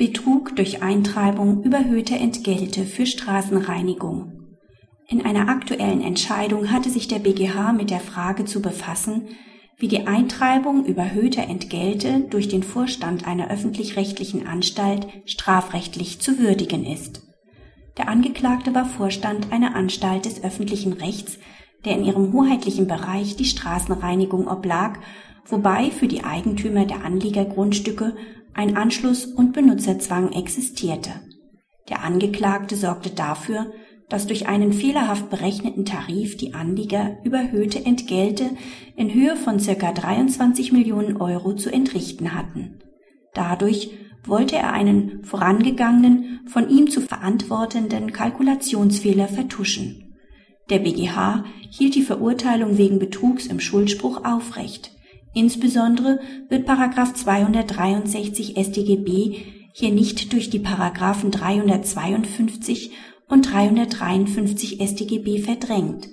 Betrug durch Eintreibung überhöhter Entgelte für Straßenreinigung. In einer aktuellen Entscheidung hatte sich der BGH mit der Frage zu befassen, wie die Eintreibung überhöhter Entgelte durch den Vorstand einer öffentlich-rechtlichen Anstalt strafrechtlich zu würdigen ist. Der Angeklagte war Vorstand einer Anstalt des öffentlichen Rechts, der in ihrem hoheitlichen Bereich die Straßenreinigung oblag, wobei für die Eigentümer der Anliegergrundstücke ein Anschluss und Benutzerzwang existierte. Der Angeklagte sorgte dafür, dass durch einen fehlerhaft berechneten Tarif die Anlieger überhöhte Entgelte in Höhe von circa 23 Millionen Euro zu entrichten hatten. Dadurch wollte er einen vorangegangenen, von ihm zu verantwortenden Kalkulationsfehler vertuschen. Der BGH hielt die Verurteilung wegen Betrugs im Schuldspruch aufrecht. Insbesondere wird Paragraph 263 StGB hier nicht durch die Paragraphen 352 und 353 StGB verdrängt.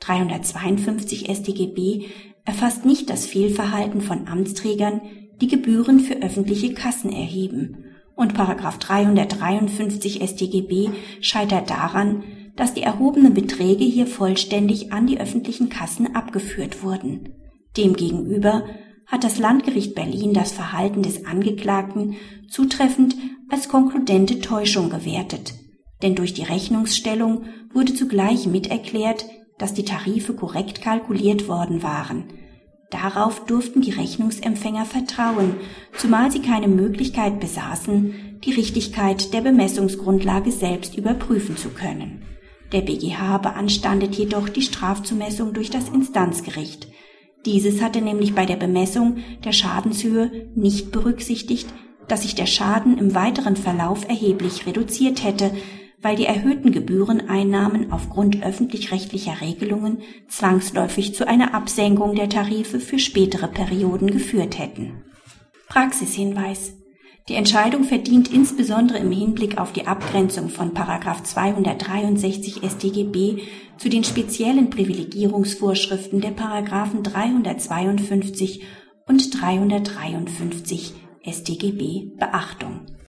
352 StGB erfasst nicht das Fehlverhalten von Amtsträgern, die Gebühren für öffentliche Kassen erheben. Und Paragraph 353 StGB scheitert daran, dass die erhobenen Beträge hier vollständig an die öffentlichen Kassen abgeführt wurden. Demgegenüber hat das Landgericht Berlin das Verhalten des Angeklagten zutreffend als konkludente Täuschung gewertet, denn durch die Rechnungsstellung wurde zugleich miterklärt, dass die Tarife korrekt kalkuliert worden waren. Darauf durften die Rechnungsempfänger vertrauen, zumal sie keine Möglichkeit besaßen, die Richtigkeit der Bemessungsgrundlage selbst überprüfen zu können. Der BGH beanstandet jedoch die Strafzumessung durch das Instanzgericht. Dieses hatte nämlich bei der Bemessung der Schadenshöhe nicht berücksichtigt, dass sich der Schaden im weiteren Verlauf erheblich reduziert hätte, weil die erhöhten Gebühreneinnahmen aufgrund öffentlich-rechtlicher Regelungen zwangsläufig zu einer Absenkung der Tarife für spätere Perioden geführt hätten. Praxishinweis die Entscheidung verdient insbesondere im Hinblick auf die Abgrenzung von 263 StGB zu den speziellen Privilegierungsvorschriften der Paragraphen 352 und 353 StGB Beachtung